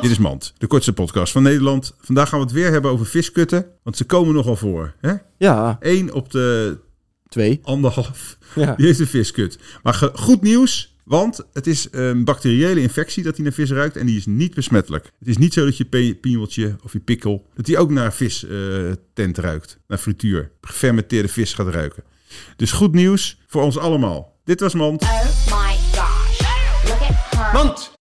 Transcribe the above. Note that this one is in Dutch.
Dit is Mand, de kortste podcast van Nederland. Vandaag gaan we het weer hebben over viskutten, want ze komen nogal voor. Hè? Ja, Eén op de twee. anderhalf, Ja. die heeft een viskut. Maar goed nieuws, want het is een bacteriële infectie dat hij naar vis ruikt en die is niet besmettelijk. Het is niet zo dat je pe- of je pikkel, dat die ook naar vis tent ruikt, naar frituur, gefermenteerde vis gaat ruiken. Dus goed nieuws voor ons allemaal. Dit was Mand. Oh my gosh. Look at her. Mand.